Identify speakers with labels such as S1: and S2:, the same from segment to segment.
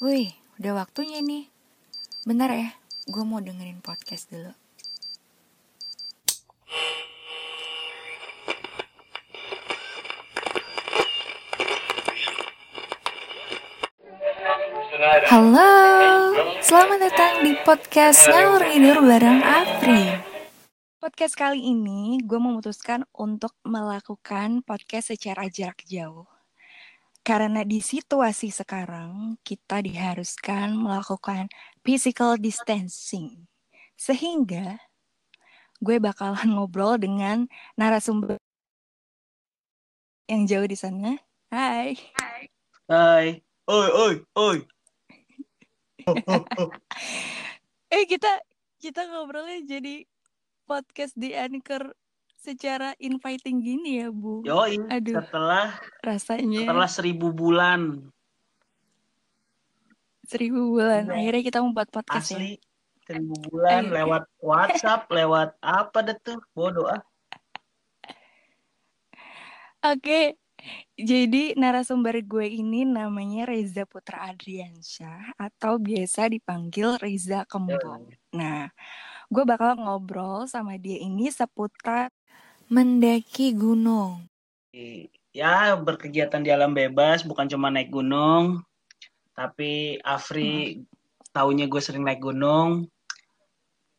S1: Wih, udah waktunya nih. Bentar ya, gue mau dengerin podcast dulu. Halo, selamat datang di podcast Ngalur Tidur bareng Afri. Podcast kali ini gue memutuskan untuk melakukan podcast secara jarak jauh. Karena di situasi sekarang kita diharuskan melakukan physical distancing. Sehingga gue bakalan ngobrol dengan narasumber yang jauh di sana. Hai.
S2: Hai. Oi, oi, oi.
S1: Eh kita kita ngobrolnya jadi podcast di Anchor secara inviting gini ya, Bu.
S2: Yoi,
S1: Aduh.
S2: setelah
S1: Rasanya
S2: setelah seribu bulan
S1: seribu bulan.
S2: Iya.
S1: Akhirnya kita membuat podcast ya.
S2: asli seribu bulan
S1: Eh.
S2: lewat WhatsApp, lewat apa deh tuh? Bodoh ah.
S1: Oke, jadi narasumber gue ini namanya Reza Putra Adriansyah atau biasa dipanggil Reza Kembong. Nah, gue bakal ngobrol sama dia ini seputar mendaki gunung.
S2: Ya, berkegiatan di alam bebas, bukan cuma naik gunung. Tapi Afri taunya gue sering naik gunung.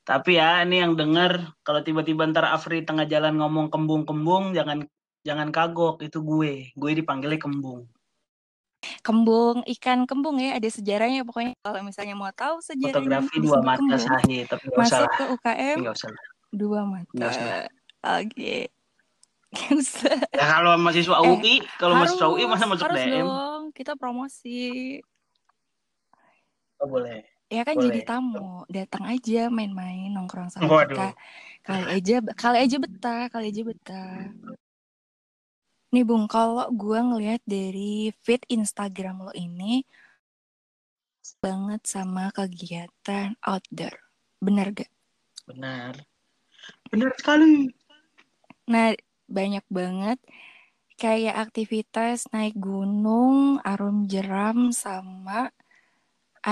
S2: Tapi ya, ini yang denger kalau tiba-tiba ntar Afri tengah jalan ngomong kembung-kembung, jangan jangan kagok, itu gue. Gue dipanggilnya kembung.
S1: Kembung, ikan kembung ya, ada sejarahnya pokoknya. Kalau misalnya mau tahu sejarahnya
S2: Fotografi dua mata sahih, tapi
S1: masuk ke UKM dua mata. Oke. Usah.
S2: Ya kalau mahasiswa
S1: Eh,
S2: UI, kalau mahasiswa UI masa masuk
S1: harus
S2: DM?
S1: dong, kita promosi.
S2: Oh, boleh.
S1: Ya kan
S2: Boleh.
S1: jadi tamu, datang aja main-main nongkrong sama
S2: Waduh.
S1: kita. Kali aja, kali aja betah, kali aja betah. Nih Bung, kalau gua ngelihat dari feed Instagram lo ini banget sama kegiatan outdoor. Bener gak?
S2: Benar. Benar sekali.
S1: Nah, banyak banget kayak aktivitas naik gunung, arum jeram, sama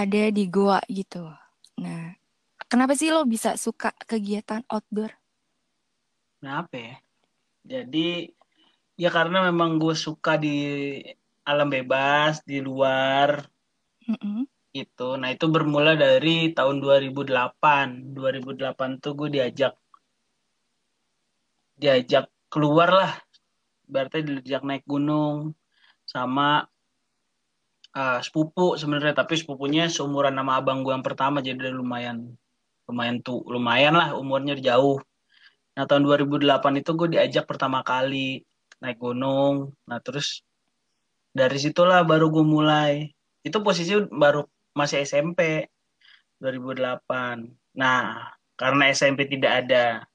S1: ada di goa gitu. Nah, kenapa sih lo bisa suka kegiatan outdoor?
S2: Kenapa ya? Jadi, ya karena memang gue suka di alam bebas, di luar,
S1: Mm-mm.
S2: itu. Nah, itu bermula dari tahun 2008. 2008 tuh gue diajak diajak keluar lah. Berarti diajak naik gunung sama ah, sepupu sebenarnya, tapi sepupunya seumuran nama abang gue yang pertama jadi udah lumayan lumayan tuh, lumayan lah umurnya jauh. Nah, tahun 2008 itu gue diajak pertama kali naik gunung. Nah, terus dari situlah baru gue mulai. Itu posisi baru masih SMP 2008. Nah, karena SMP tidak ada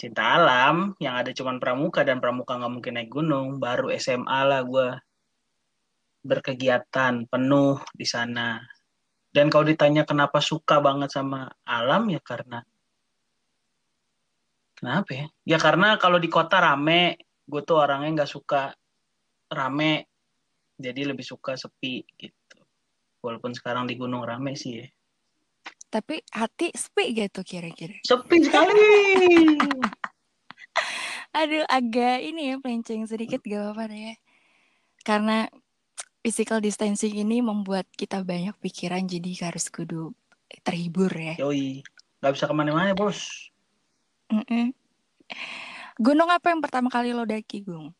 S2: cinta alam, yang ada cuman pramuka dan pramuka nggak mungkin naik gunung, baru SMA lah gue berkegiatan penuh di sana. Dan kalau ditanya kenapa suka banget sama alam ya karena kenapa ya? Ya karena kalau di kota rame, gue tuh orangnya nggak suka rame, jadi lebih suka sepi gitu. Walaupun sekarang di gunung rame sih ya.
S1: Tapi hati sepi gitu kira-kira.
S2: Sepi sekali.
S1: Aduh, agak ini ya pelenceng sedikit gak apa-apa deh ya. Karena physical distancing ini membuat kita banyak pikiran jadi harus kudu terhibur ya.
S2: Yoi, nggak bisa ke mana-mana bos.
S1: Mm-mm. Gunung apa yang pertama kali lo daki, Gung?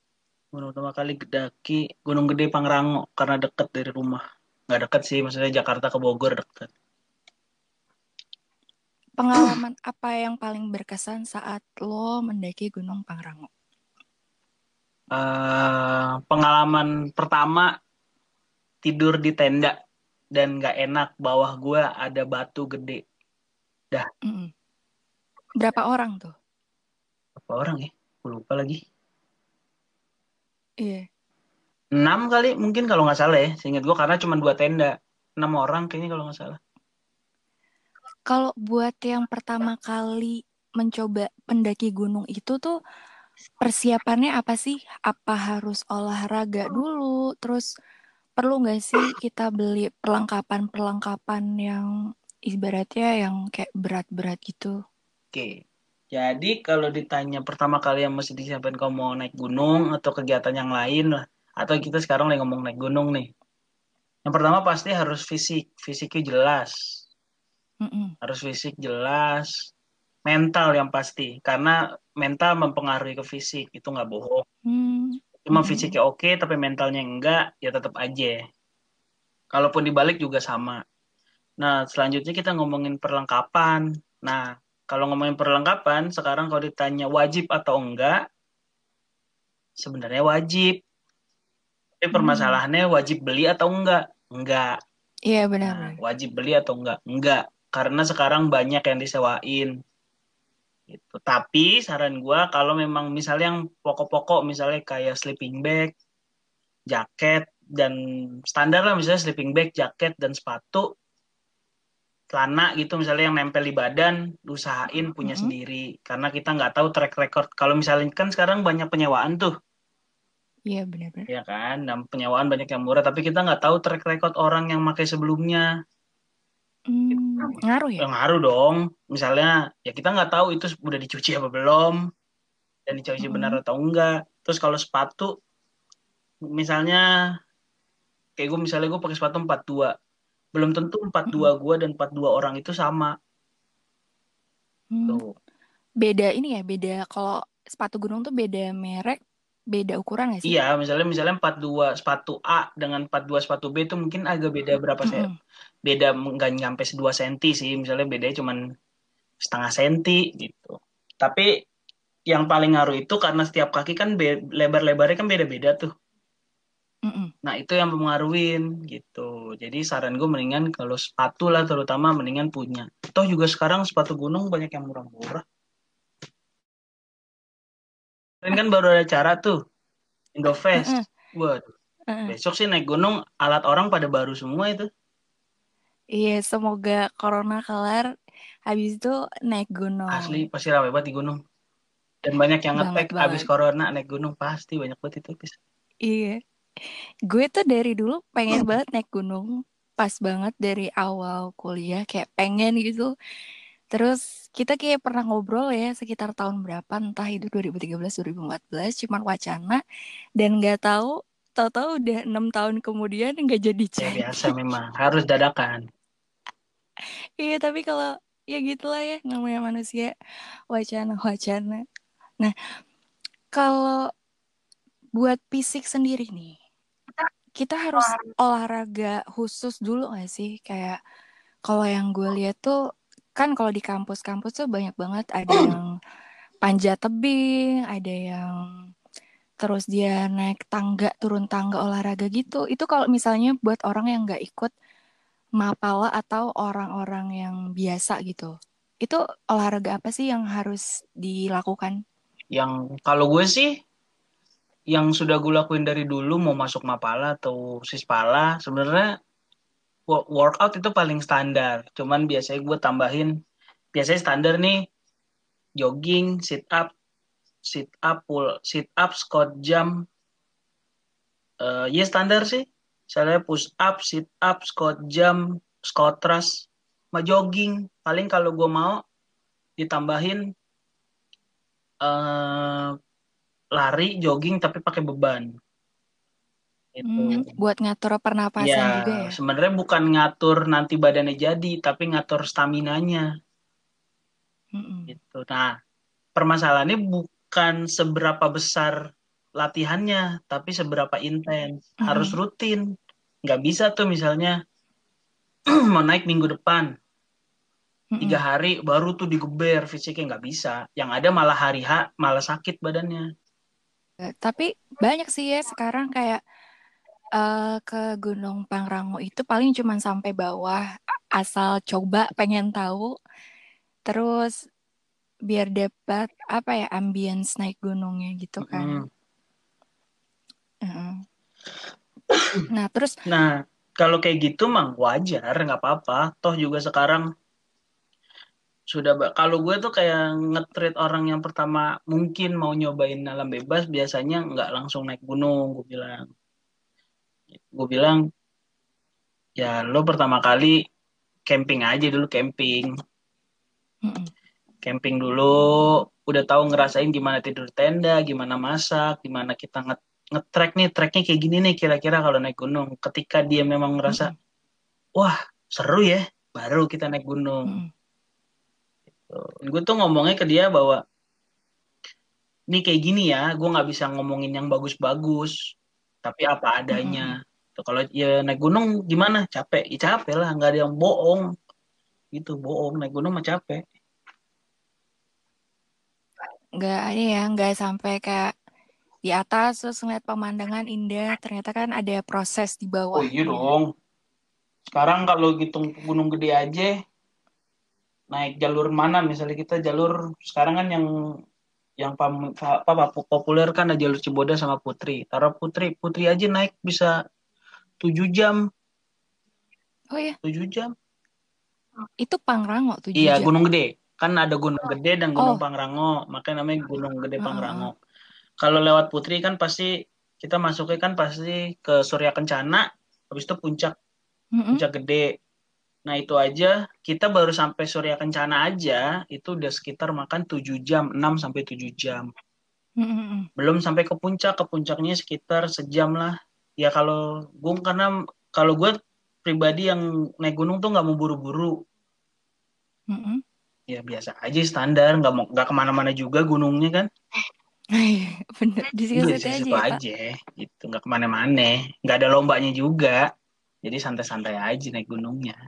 S2: Gunung pertama kali daki Gunung Gede Pangrango karena deket dari rumah. Nggak deket sih, maksudnya Jakarta ke Bogor deket.
S1: Pengalaman apa yang paling berkesan saat lo mendaki Gunung Pangrango?
S2: Eh, pengalaman pertama tidur di tenda dan nggak enak bawah gua ada batu gede.
S1: Mm-mm. Berapa orang tuh?
S2: Berapa orang ya? Gue lupa lagi.
S1: Iya.
S2: Enam kali mungkin kalau nggak salah ya. Seingat gua karena cuma dua tenda. Enam orang kayaknya kalau nggak salah.
S1: Kalau buat yang pertama kali mencoba pendaki gunung itu tuh persiapannya apa sih? Apa harus olahraga dulu? Terus perlu nggak sih kita beli perlengkapan-perlengkapan yang ibaratnya yang kayak berat-berat gitu?
S2: Oke. Jadi kalau ditanya pertama kali yang mesti disiapin kalau mau naik gunung atau kegiatan yang lain lah. Atau kita sekarang lagi ngomong naik gunung nih. Yang pertama pasti harus fisik. Fisiknya jelas.
S1: Mm-mm.
S2: Harus fisik jelas. Mental yang pasti. Karena mental mempengaruhi ke fisik. Itu nggak bohong.
S1: Hmm.
S2: Cuma
S1: Mm-mm.
S2: fisiknya oke tapi mentalnya enggak. Ya tetap aja. Kalaupun dibalik juga sama. Nah, selanjutnya kita ngomongin perlengkapan. Nah, kalau ngomongin perlengkapan, sekarang kalau ditanya wajib atau enggak, sebenarnya wajib. Tapi
S1: Hmm.
S2: permasalahannya wajib beli atau enggak? Enggak.
S1: Iya
S2: Nah,
S1: benar-benar.
S2: wajib beli atau enggak? Enggak. Karena sekarang banyak yang disewain. Gitu. Tapi saran gua kalau memang misalnya yang pokok-pokok misalnya kayak sleeping bag, jaket dan standar lah misalnya sleeping bag, jaket dan sepatu, celana gitu misalnya yang nempel di badan, usahain punya
S1: Mm-mm.
S2: sendiri karena kita nggak tahu track record. Kalau misalnya kan sekarang banyak penyewaan tuh,
S1: Iya benar-benar.
S2: ya kan? Dan penyewaan banyak yang murah, tapi kita nggak tahu track record orang yang pakai sebelumnya.
S1: Hmm, ngaruh ya?
S2: Ya ngaruh dong. Misalnya ya kita nggak tahu itu udah dicuci apa belum dan dicuci
S1: Mm-mm.
S2: benar atau enggak. Terus kalau sepatu misalnya kayak gue misalnya gue pakai sepatu 42 belum tentu 42 gue dan 42 orang itu sama
S1: Hmm.
S2: tuh.
S1: Beda ini ya, beda kalau sepatu gunung tuh beda merek, beda ukuran nggak sih?
S2: Iya, misalnya misalnya 42 sepatu A dengan 42 sepatu B itu mungkin agak beda berapa sih? Beda nggak nyampe 2 senti sih, misalnya bedanya cuman setengah senti gitu. Tapi yang paling ngaruh itu karena setiap kaki kan lebar-lebarnya kan beda-beda tuh.
S1: Mm-mm.
S2: Nah, itu yang mempengaruhin gitu. Jadi saran gue mendingan kalau sepatu lah terutama mendingan punya. Toh juga sekarang sepatu gunung banyak yang murah-murah. Kemarin kan baru ada acara tuh, Indofest.
S1: Mm-mm.
S2: Waduh,
S1: Mm-mm.
S2: besok sih naik gunung, alat orang pada baru semua itu.
S1: Iya, semoga corona kelar. Habis itu naik gunung.
S2: Asli, pasti ramai banget di gunung. Dan banyak yang ngetek abis
S1: banget.
S2: corona naik gunung, pasti banyak banget itu. Pis.
S1: Iya. Gue tuh dari dulu pengen banget naik gunung. Pas banget dari awal kuliah kayak pengen gitu. Terus kita kayak pernah ngobrol ya sekitar tahun berapa entah itu 2013 2014 cuman wacana dan nggak tahu tahu-tahu udah enam tahun kemudian nggak jadi
S2: Ya
S1: jadi.
S2: biasa memang, harus dadakan.
S1: Iya tapi kalau ya gitulah ya namanya manusia wacana-wacana. Nah kalau buat fisik sendiri nih kita harus olahraga khusus dulu gak sih kayak kalau yang gue lihat tuh kan kalau di kampus-kampus tuh banyak banget ada yang panjat tebing, ada yang terus dia naik tangga, turun tangga olahraga gitu. Itu kalau misalnya buat orang yang nggak ikut mapala atau orang-orang yang biasa gitu. Itu olahraga apa sih yang harus dilakukan?
S2: Yang kalau gue sih, yang sudah gue lakuin dari dulu mau masuk Mapala atau Sispala, sebenarnya wo- workout itu paling standar. Cuman biasanya gue tambahin, biasanya standar nih, jogging, sit up, sit up, pull, sit up, squat jump, Eh ya standar sih. Misalnya push up, sit up, squat jump, squat thrust, sama jogging. Paling kalau gue mau ditambahin eh lari, jogging tapi pakai beban. Itu.
S1: Hmm, buat ngatur pernapasan
S2: Ya,
S1: juga ya.
S2: sebenarnya bukan ngatur nanti badannya jadi, tapi ngatur staminanya
S1: Mm-mm.
S2: gitu. Nah, permasalahannya bukan seberapa besar latihannya, tapi seberapa intens. Harus
S1: Mm-mm.
S2: rutin. Nggak bisa tuh misalnya mau naik minggu depan, tiga hari baru tuh digeber fisiknya nggak bisa. Yang ada malah hari H malah sakit badannya.
S1: Tapi banyak sih ya sekarang kayak eh, ke Gunung Pangrango itu paling cuman sampai bawah asal coba pengen tahu terus biar dapat apa ya ambience naik gunungnya gitu kan.
S2: Mm.
S1: Nah terus
S2: Nah, kalau kayak gitu mah wajar, nggak apa-apa. Toh juga sekarang sudah kalau gue tuh kayak nge-treat orang yang pertama mungkin mau nyobain alam bebas biasanya nggak langsung naik gunung gue bilang gue bilang ya lo pertama kali camping aja dulu camping
S1: Mm-mm.
S2: camping dulu udah tahu ngerasain gimana tidur tenda gimana masak gimana kita nge ngetrek nih treknya kayak gini nih kira-kira kalau naik gunung. Ketika dia memang ngerasa wah seru ya baru kita naik gunung.
S1: Mm-mm.
S2: gue tuh ngomongnya ke dia bahwa ini kayak gini ya gue nggak bisa ngomongin yang bagus-bagus tapi apa adanya. Tuh, kalau ya naik gunung gimana? Capek. Ya capek lah nggak ada yang bohong. Gitu bohong. Naik gunung mah capek.
S1: Nggak ada ya nggak sampai kayak di atas terus ngeliat pemandangan indah ternyata kan ada proses di bawah.
S2: Oh iya dong. Sekarang kalau hitung gunung gede aja naik jalur mana? Misalnya kita jalur sekarang kan yang yang pam- apa, apa, populer kan ada jalur Ciboda sama Putri. Taruh Putri Putri aja naik bisa 7 jam.
S1: Oh ya
S2: 7 jam.
S1: Itu Pangrango tuh
S2: Iya,
S1: jam.
S2: Gunung Gede. Kan ada Gunung Gede dan Gunung
S1: Oh.
S2: Pangrango, makanya namanya Gunung Gede Pangrango. Kalau lewat Putri kan pasti kita masuknya kan pasti ke Surya Kencana, habis itu puncak
S1: Mm-mm.
S2: puncak gede. Nah, itu aja kita baru sampai Surya Kencana aja itu udah sekitar makan 7 jam, 6 sampai 7 jam.
S1: Mm-mm.
S2: Belum sampai ke puncak, ke puncaknya sekitar sejam lah. Ya kalau gue karena kalau gue pribadi yang naik gunung tuh nggak mau buru-buru.
S1: Mm-mm.
S2: Ya biasa aja standar, nggak mau nggak ke mana-mana juga gunungnya kan.
S1: Bener di
S2: Iya,
S1: situ aja
S2: situ
S1: ya
S2: aja, gitu nggak ke mana-mana, nggak ada lombanya juga, jadi santai-santai aja naik gunungnya.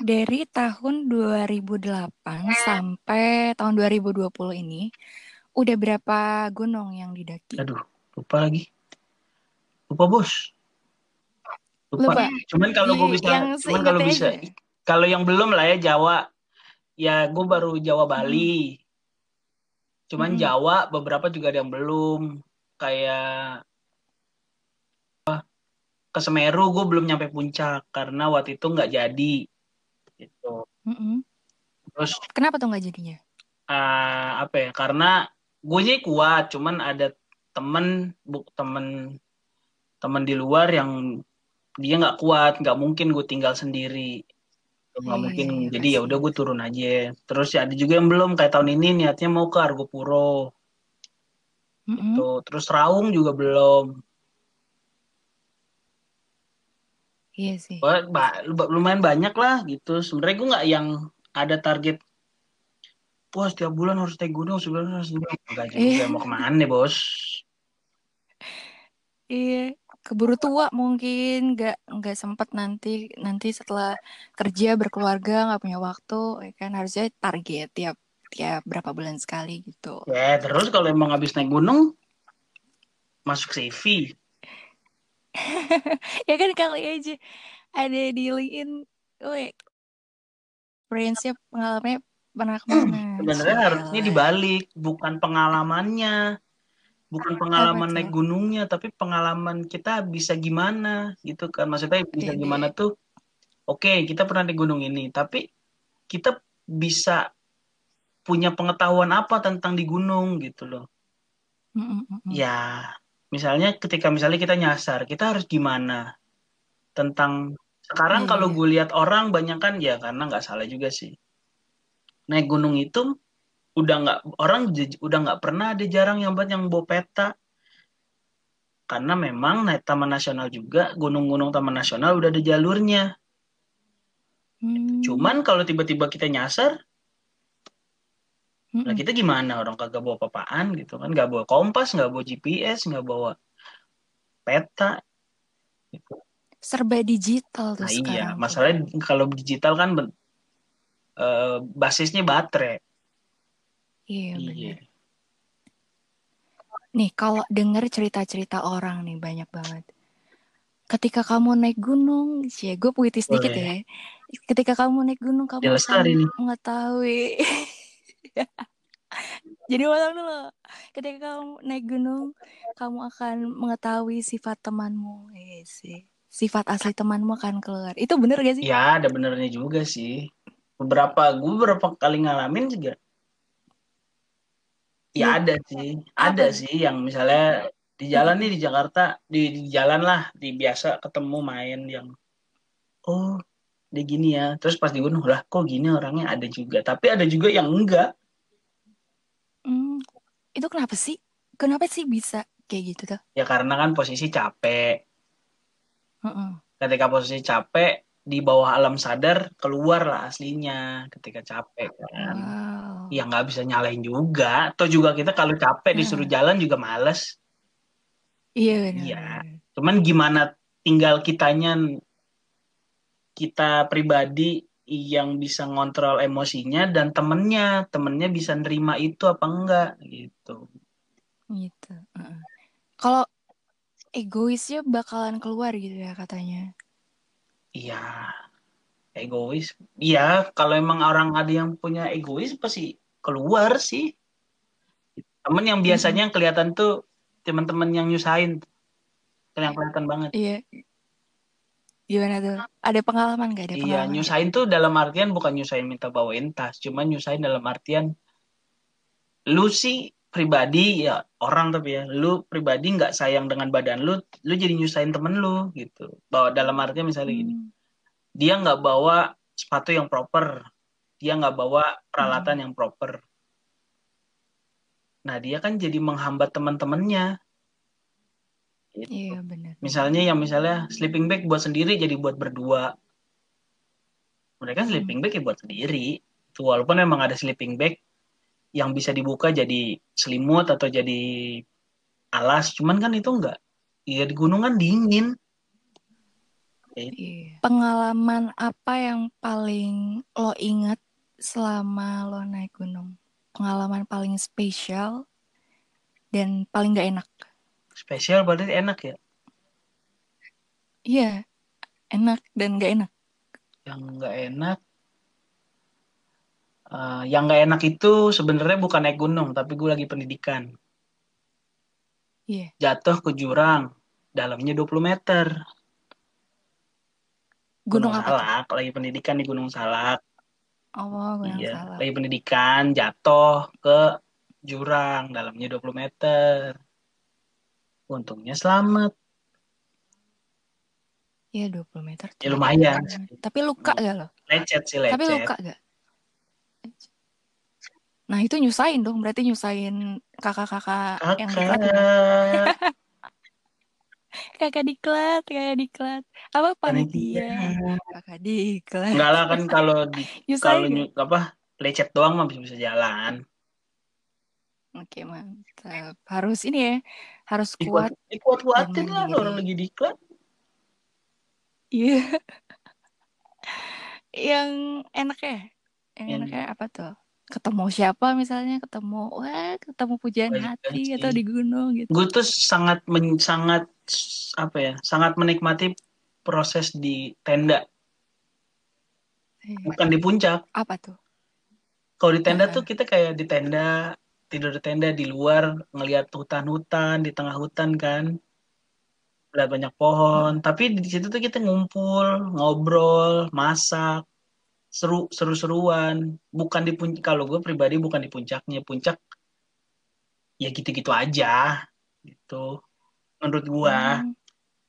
S1: Dari tahun 2008 sampai tahun 2020 ini udah berapa gunung yang didaki?
S2: Aduh, lupa lagi, lupa bos, lupa.
S1: Lupa.
S2: Cuman kalau gue
S1: Iya,
S2: bisa,
S1: yang
S2: cuman kalau bisa, kalau yang belum lah ya Jawa, ya gue baru Jawa Bali. Cuman
S1: Mm-mm.
S2: Jawa beberapa juga ada yang belum, kayak ke Semeru gue belum nyampe puncak karena waktu itu nggak jadi, gitu.
S1: Mm-mm.
S2: Terus
S1: Kenapa tuh nggak jadinya?
S2: eh, apa ya karena gue sih kuat cuman ada temen bu temen temen di luar yang dia nggak kuat nggak mungkin gue tinggal sendiri nggak
S1: Iya,
S2: mungkin
S1: iya, iya,
S2: jadi ya
S1: pasti.
S2: udah gue turun aja terus ya ada juga yang belum kayak tahun ini niatnya mau ke Argopuro
S1: Mm-mm.
S2: tuh terus Raung juga belum
S1: Iya sih.
S2: Ba- ba- lumayan banyak lah gitu sebenarnya gue nggak yang ada target wah setiap bulan harus naik gunung sebenarnya harus naik gunung enggak juga
S1: Iya.
S2: mau ke mana bos
S1: Iya, keburu tua mungkin nggak nggak sempet nanti nanti setelah kerja berkeluarga nggak punya waktu, ya kan harusnya target tiap tiap berapa bulan sekali gitu.
S2: Ya, terus kalau emang habis naik gunung, masuk CV.
S1: Ya kan kali aja ada di LinkedIn, weh, experience-nya pengalamannya pernah ke mana?
S2: Sebenarnya harusnya dibalik, bukan pengalamannya. Bukan pengalaman naik gunungnya, tapi pengalaman kita bisa gimana gitu kan. Maksudnya bisa gimana tuh, oke kita pernah naik gunung ini, tapi kita bisa punya pengetahuan apa tentang di gunung gitu loh.
S1: Mm-mm-mm.
S2: Ya, misalnya ketika misalnya kita nyasar, kita harus gimana tentang sekarang
S1: Iya,
S2: kalau
S1: iya.
S2: gue lihat orang banyak kan ya karena nggak salah juga sih. Naik gunung itu udah nggak orang udah nggak pernah ada jarang yang buat yang bawa peta karena memang naik taman nasional juga gunung-gunung taman nasional udah ada jalurnya.
S1: Hmm.
S2: Cuman kalau tiba-tiba kita nyasar,
S1: Mm-mm.
S2: nah kita gimana orang kagak bawa papaan gitu kan, nggak bawa kompas, nggak bawa GPS, nggak bawa peta. Gitu.
S1: Serba digital tuh
S2: Nah iya,
S1: sekarang
S2: masalahnya kalau digital kan eh, basisnya baterai.
S1: Iya
S2: Iya.
S1: bener. Nih kalau denger cerita-cerita orang nih banyak banget. Ketika kamu naik gunung, sih gue puitis dikit
S2: Boleh.
S1: ya. Ketika kamu naik gunung, kamu akan mengetahui. Jadi ulang dulu. Ketika kamu naik gunung, kamu akan mengetahui sifat temanmu. Iya sih. Sifat asli temanmu akan keluar. Itu bener gak sih?
S2: Ya, ada benernya juga sih. Beberapa, gue beberapa kali ngalamin juga. Ya
S1: Iya.
S2: ada sih, ada sih yang misalnya di jalan nih di Jakarta di, di jalan lah di biasa ketemu main yang oh dia gini ya terus pas di gunung lah kok gini orangnya ada juga tapi ada juga yang enggak
S1: Hmm, itu kenapa sih? Kenapa sih bisa kayak gitu tuh?
S2: ya karena kan posisi capek
S1: Heeh.
S2: ketika posisi capek di bawah alam sadar keluar lah aslinya ketika capek kan
S1: Wow.
S2: ya nggak bisa nyalain juga atau juga kita kalau capek disuruh jalan juga males
S1: Iya benar.
S2: Iya.
S1: benar.
S2: cuman gimana tinggal kitanya kita pribadi yang bisa ngontrol emosinya dan temennya temennya bisa nerima itu apa enggak gitu
S1: Gitu. Kalau egoisnya bakalan keluar gitu ya katanya.
S2: Iya. Egois. Iya kalau emang orang ada yang punya egois pasti keluar sih. Temen yang biasanya yang kelihatan tuh teman-teman yang nyusahin. Yang kelihatan banget.
S1: Iya. Gimana tuh? Ada pengalaman gak? Ada
S2: Iya,
S1: pengalaman
S2: nyusahin tuh dalam artian bukan nyusahin minta bawain tas, cuman nyusahin dalam artian lu sih pribadi ya orang tapi ya, lu pribadi nggak sayang dengan badan lu, lu jadi nyusahin temen lu gitu. Bahwa dalam artian misalnya gini,
S1: Hmm.
S2: dia nggak bawa sepatu yang proper, dia nggak bawa peralatan yang proper. Nah dia kan jadi menghambat teman-temannya. Gitu.
S1: Iya benar.
S2: Misalnya yang misalnya sleeping bag buat sendiri jadi buat berdua. Mereka sleeping bag ya buat sendiri. Tuh, walaupun memang ada sleeping bag yang bisa dibuka jadi selimut atau jadi alas, cuman kan itu enggak. Iya di gunung kan dingin.
S1: Iya. Pengalaman apa yang paling lo ingat selama lo naik gunung? Pengalaman paling spesial dan paling gak enak?
S2: Spesial berarti enak ya.
S1: Iya, enak dan gak enak.
S2: Yang enggak enak eh, yang nggak enak itu sebenarnya bukan naik gunung, tapi gue lagi pendidikan.
S1: Iya.
S2: Jatuh ke jurang, dalamnya 20 meter.
S1: Gunung apa tuh?
S2: Salak, lagi pendidikan di Gunung Salak.
S1: Oh, gunung
S2: Iya,
S1: salah.
S2: lagi pendidikan jatuh ke jurang dalamnya 20 meter. Untungnya selamat.
S1: Iya 20 meter.
S2: Ya lumayan.
S1: Tapi luka gak lo?
S2: Lecet sih lecet.
S1: Tapi luka gak? Nah itu nyusahin dong, berarti nyusahin kakak-kakak yang diklat ya?
S2: Kakak.
S1: Kakak diklat, kakak diklat. Apa
S2: Panitia.
S1: Kakak diklat.
S2: Enggak lah kan kalau di kalau nyu- apa lecet doang mah bisa bisa jalan.
S1: Oke mantap. Harus ini ya, harus kuat.
S2: Dikuat,
S1: dan
S2: lah
S1: mandiri.
S2: orang lagi diklat.
S1: Iya. Yang enak ya? Yang
S2: Yang-
S1: enaknya apa tuh? Ketemu siapa misalnya? Ketemu, wah ketemu pujian
S2: Banyak
S1: hati
S2: sih.
S1: atau di gunung gitu.
S2: Gue tuh sangat men- sangat apa ya? Sangat menikmati proses di tenda,
S1: Eh,
S2: bukan di puncak.
S1: Apa tuh?
S2: Kalau di tenda
S1: Heeh.
S2: tuh kita kayak di tenda, tidur di tenda di luar, ngelihat hutan-hutan, di tengah hutan kan. Lihat banyak pohon, tapi di situ tuh kita ngumpul, ngobrol, masak, seru seru-seruan. Bukan di puncak, kalau gue pribadi bukan di puncaknya. Puncak ya gitu-gitu aja gitu. Menurut gua,
S1: Hmm,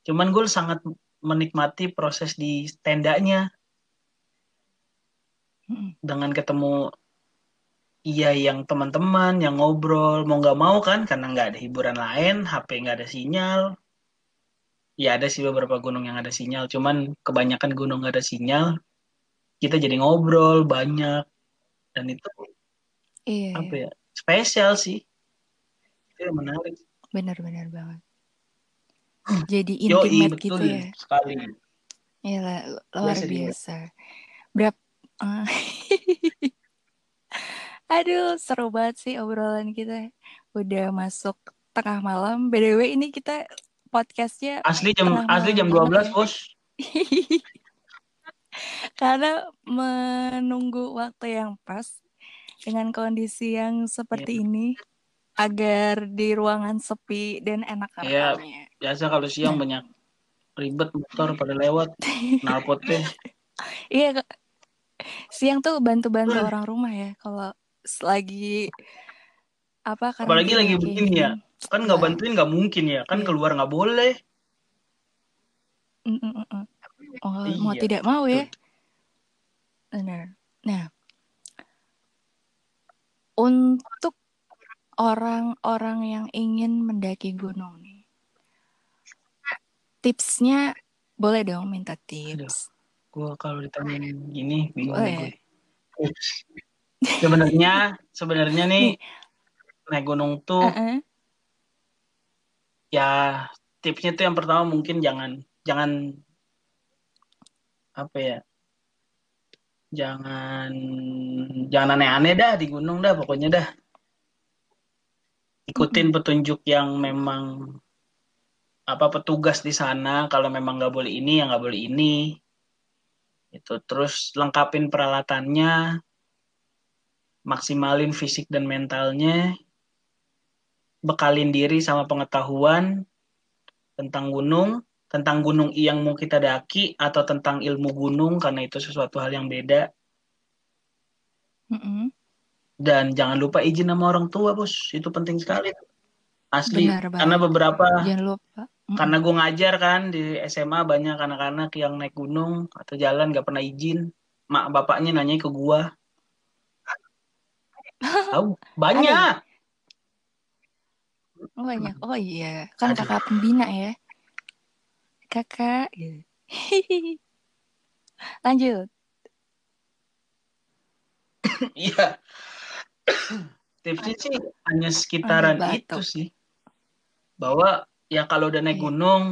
S2: cuman gue sangat menikmati proses di tendanya
S1: mm-mm.
S2: dengan ketemu iya yang teman-teman yang ngobrol mau nggak mau kan karena nggak ada hiburan lain HP nggak ada sinyal ya ada sih beberapa gunung yang ada sinyal cuman kebanyakan gunung nggak ada sinyal kita jadi ngobrol banyak dan itu
S1: Iya,
S2: apa
S1: iya.
S2: ya spesial sih itu yang menarik
S1: benar-benar banget. Jadi
S2: Yoi,
S1: intimate
S2: betul
S1: gitu ya.
S2: sekali
S1: Iya, luar
S2: Biasa
S1: biasa. Berapa? Aduh, seru banget sih obrolan kita. Udah masuk tengah malam. BDW ini kita podcastnya
S2: asli jam asli jam
S1: malam
S2: 12
S1: banget ya.
S2: bos
S1: Karena menunggu waktu yang pas dengan kondisi yang seperti ini agar di ruangan sepi dan enak
S2: Iya.
S1: rekamnya.
S2: biasa kalau siang banyak ribet motor pada lewat nalpotnya
S1: Iya, siang tuh bantu-bantu orang rumah ya kalau lagi apa karena
S2: apalagi lagi begini ya kan nggak bantuin nggak mungkin ya kan
S1: Iya.
S2: keluar nggak boleh
S1: Mm, Oh, mau
S2: Iya,
S1: tidak mau ya. Benar. Nah, untuk orang-orang yang ingin mendaki gunung nih, tipsnya boleh dong minta tips.
S2: gue kalau ditanyain gini bingung gue sebenarnya sebenarnya nih naik gunung tuh
S1: Uh-uh.
S2: ya tipsnya tuh yang pertama mungkin jangan jangan apa ya jangan jangan aneh-aneh dah di gunung dah pokoknya dah. Ikutin petunjuk yang memang apa petugas di sana kalau memang nggak boleh ini ya nggak boleh ini. Itu terus lengkapin peralatannya maksimalin fisik dan mentalnya bekalin diri sama pengetahuan tentang gunung tentang gunung yang mau kita daki atau tentang ilmu gunung karena itu sesuatu hal yang beda
S1: Mm-mm.
S2: dan jangan lupa izin sama orang tua bos itu penting sekali asli
S1: Benar banget.
S2: karena beberapa
S1: Jangan lupa. Mm-mm.
S2: karena gue ngajar kan di SMA banyak anak-anak yang naik gunung atau jalan gak pernah izin mak bapaknya nanya ke gue tahu banyak
S1: Oh, banyak. Oh iya, kan
S2: Aduh.
S1: kakak pembina ya. Kakak. gitu. Lanjut.
S2: iya. Tipsnya sih hanya sekitaran
S1: Ambil
S2: itu sih. Bahwa ya kalau udah naik
S1: Iya.
S2: gunung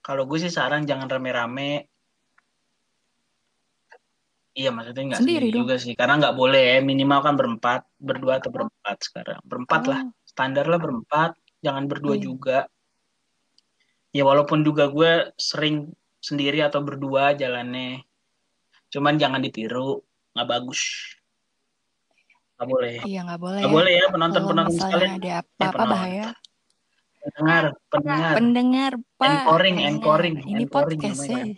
S2: kalau gue sih saran jangan rame-rame. Iya maksudnya nggak
S1: Sendiri
S2: sendiri juga sih karena nggak boleh ya. Minimal kan berempat berdua atau berempat sekarang. Berempat lah.
S1: Oh,
S2: standar lah berempat. Jangan berdua
S1: Iya.
S2: juga ya walaupun juga gue sering sendiri atau berdua jalannya cuman jangan ditiru nggak bagus nggak boleh
S1: iya nggak boleh
S2: nggak
S1: ya.
S2: boleh ya penonton
S1: Kalau
S2: penonton
S1: misalnya
S2: sekalian
S1: ada
S2: eh
S1: apa-apa
S2: penonton
S1: bahaya.
S2: pendengar pendengar
S1: Pendengar, Pak.
S2: Anchoring,
S1: pendengar.
S2: anchoring,
S1: Ini
S2: anchoring
S1: podcast ya.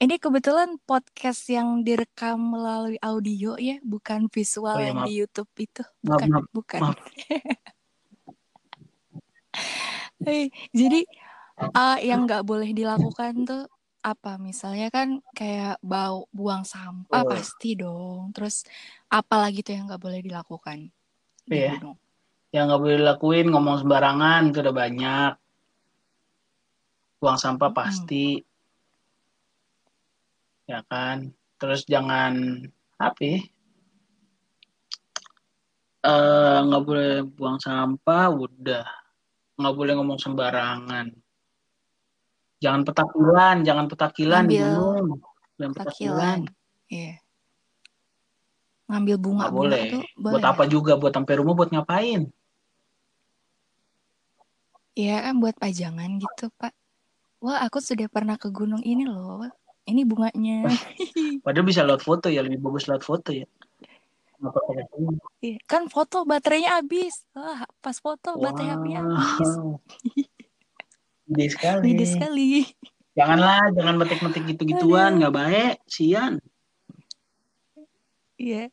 S1: Ini kebetulan podcast yang direkam melalui audio ya, bukan visual
S2: Oh iya,
S1: yang
S2: maaf.
S1: di YouTube itu.
S2: Maaf,
S1: Bukan,
S2: maaf,
S1: bukan.
S2: maaf.
S1: Eh, Jadi eh, yang nggak boleh dilakukan tuh apa? Misalnya kan kayak bau buang sampah
S2: Oh.
S1: pasti dong. Terus apalagi tuh yang nggak boleh dilakukan di
S2: Iya.
S1: gunung?
S2: yang nggak boleh dilakuin ngomong sembarangan itu udah banyak buang sampah
S1: Mm-mm.
S2: pasti ya kan terus jangan apa ya? Eh, nggak boleh buang sampah udah nggak boleh ngomong sembarangan jangan petakilan jangan petakilan di
S1: Ngambil
S2: gunung jangan petakilan
S1: Takilan. Iya. Ngambil
S2: nggak
S1: bunga-bunga
S2: boleh
S1: tuh
S2: buat
S1: boleh
S2: apa
S1: nggak?
S2: juga buat sampai rumah buat ngapain
S1: Iya kan buat pajangan gitu, Pak. Wah, aku sudah pernah ke gunung ini loh. Ini bunganya.
S2: padahal bisa load foto ya lebih bagus load foto ya Nggak pakai ini.
S1: Iya, kan foto baterainya habis. Wah, pas foto baterai HP-nya habis.
S2: Wow, ide sekali.
S1: Beda sekali.
S2: Janganlah, jangan metik-metik gitu-gituan, nggak baik, sian.
S1: Iya.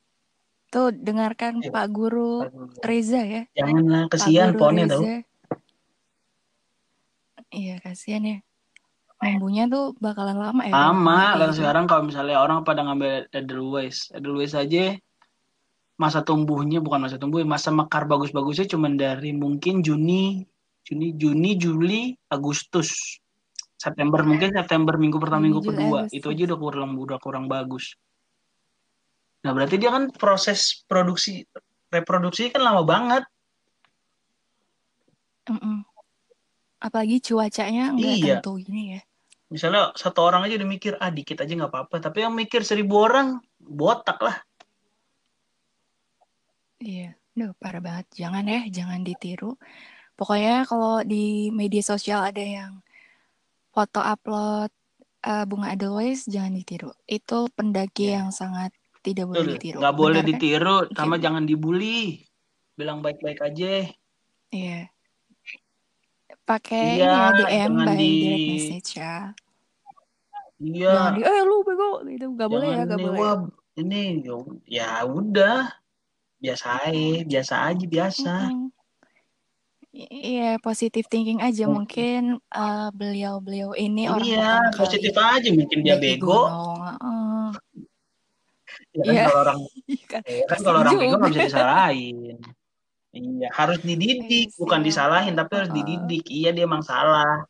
S1: Tuh dengarkan
S2: Ayo.
S1: Pak Guru Reza ya.
S2: Janganlah, kesian tau.
S1: Reza. Iya, kasihan ya. Numbuhnya tuh bakalan lama ya.
S2: dan
S1: gitu.
S2: sekarang kalau misalnya orang pada ngambil Edelweiss, Edelweiss aja masa tumbuhnya bukan masa tumbuh, masa mekar bagus-bagusnya cuma dari mungkin Juni, Juni, Juni, Juli, Agustus, September mungkin September minggu pertama minggu
S1: Juli,
S2: kedua
S1: Agustus.
S2: itu aja udah kurang udah kurang bagus. Nah berarti dia kan proses produksi reproduksi kan lama banget.
S1: Mm-mm. Apalagi cuacanya nggak
S2: Iya.
S1: tentu gini ya.
S2: Misalnya satu orang aja udah mikir ah dikit aja nggak apa-apa, tapi yang mikir seribu orang botak lah.
S1: Iya, Duh, parah banget. Jangan ya, jangan ditiru. Pokoknya kalau di media sosial ada yang foto upload eh, bunga Edelweiss, jangan ditiru. Itu pendaki
S2: Iya.
S1: yang sangat tidak boleh
S2: Betul,
S1: ditiru.
S2: boleh
S1: Benar kan?
S2: ditiru, sama
S1: Oke.
S2: jangan dibully. Bilang baik-baik aja.
S1: Iya. Pakai
S2: Iya,
S1: ya DM by
S2: di
S1: direct message ya.
S2: iya,
S1: Jangan di, eh lu bego gitu. Gak boleh ya, gak
S2: nih
S1: boleh.
S2: wah ini ya udah biasa aja, biasa aja biasa.
S1: Iya, positif thinking aja mungkin uh, beliau-beliau ini
S2: iya,
S1: orang kali.
S2: positif aja mungkin dia bego.
S1: Uh,
S2: ya kan
S1: Iya.
S2: kalau orang
S1: kan,
S2: ya kan kalau orang bego nggak bisa disalahin. Iya, harus dididik,
S1: Iya,
S2: bukan disalahin tapi harus dididik. Iya, dia emang salah.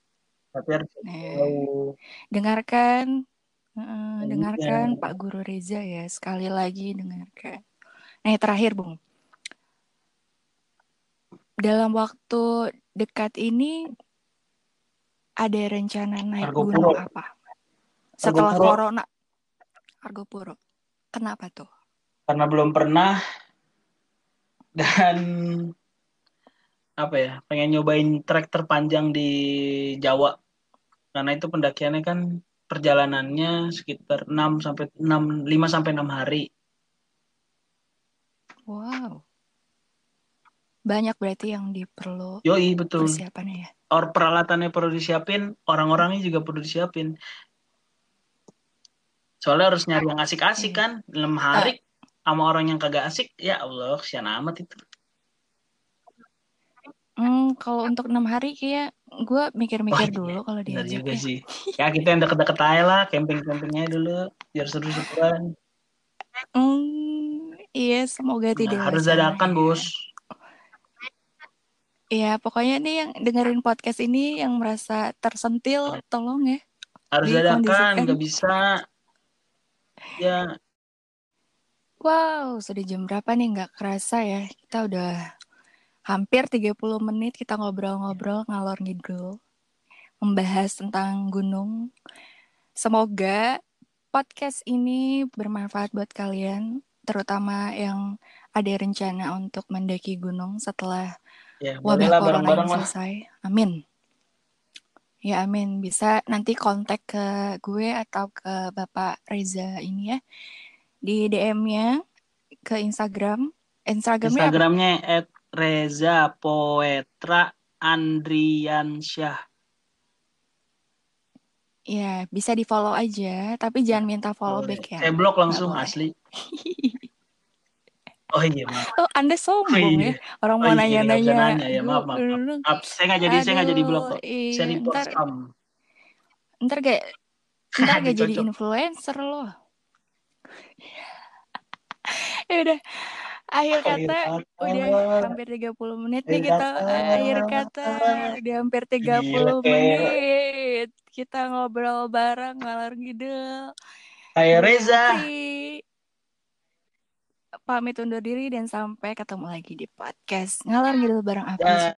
S2: Tapi harus tahu.
S1: dengarkan uh,
S2: Iya.
S1: dengarkan Pak Guru Reza ya, sekali lagi dengarkan. Nah, yang terakhir, Bung. Dalam waktu dekat ini ada rencana naik
S2: Argo
S1: gunung
S2: Puro.
S1: apa? Setelah
S2: Argo Puro.
S1: corona. Argo Puro. Kenapa tuh?
S2: Karena belum pernah dan apa ya pengen nyobain trek terpanjang di Jawa karena itu pendakiannya kan perjalanannya sekitar 6 sampai 6 5 sampai 6 hari.
S1: Wow. Banyak berarti yang diperlu
S2: Yoi betul.
S1: persiapannya ya.
S2: Or peralatannya perlu disiapin, orang-orangnya juga perlu disiapin. Soalnya harus nyari yang asik-asik
S1: Iya.
S2: kan, 6 hari sama orang yang kagak asik, ya Allah, kesian amat itu.
S1: Hmm, kalau untuk enam hari kayak gue mikir-mikir
S2: Wah,
S1: dulu kalau diajak
S2: juga
S1: ya.
S2: sih. Ya kita yang deket-deket aja lah, camping-campingnya dulu, biar seru-seruan.
S1: Hmm, iya semoga
S2: Nah,
S1: tidak
S2: harus dadakan, bos.
S1: Ya pokoknya nih yang dengerin podcast ini yang merasa tersentil, tolong ya.
S2: Harus dadakan, nggak bisa. Ya,
S1: Wow, sudah jam berapa nih? Nggak kerasa ya. Kita udah hampir 30 menit kita ngobrol-ngobrol ngalor ngidul. Membahas tentang gunung. Semoga podcast ini bermanfaat buat kalian. Terutama yang ada rencana untuk mendaki gunung setelah
S2: ya
S1: wabah corona
S2: bareng-bareng
S1: ini
S2: lah.
S1: selesai. Amin. Ya amin. Bisa nanti kontak ke gue atau ke Bapak Reza ini ya. Di DM-nya ke Instagram. Instagramnya?
S2: Instagramnya at Reza Poetra Andriansyah.
S1: Ya, bisa di follow aja, tapi jangan minta follow back ya.
S2: Saya blok langsung asli. Oh iya, maaf.
S1: Oh, Anda sombong
S2: Oh, iya.
S1: ya. Orang
S2: Oh,
S1: mau
S2: iya, nggak bisa
S1: nanya-nanya.
S2: nanya ya, maaf, maaf, maaf.
S1: Aduh,
S2: Maaf, saya nggak jadi, saya nggak jadi blok kok.
S1: Aduh,
S2: Saya
S1: iya,
S2: report
S1: ntar-
S2: spam.
S1: Ntar kayak ntar
S2: Aduh,
S1: kayak jadi influencer loh. ya udah. Akhir
S2: Akhir
S1: kata
S2: kata.
S1: udah hampir 30 menit nih
S2: Akhir
S1: kita
S2: kata.
S1: akhir kata udah hampir 30
S2: Gila,
S1: menit. Kita ngobrol bareng ngalor ngidul. Gue
S2: Reza.
S1: Putri. Pamit undur diri dan sampai ketemu lagi di podcast ngalor ngidul bareng Apri.
S2: Ya.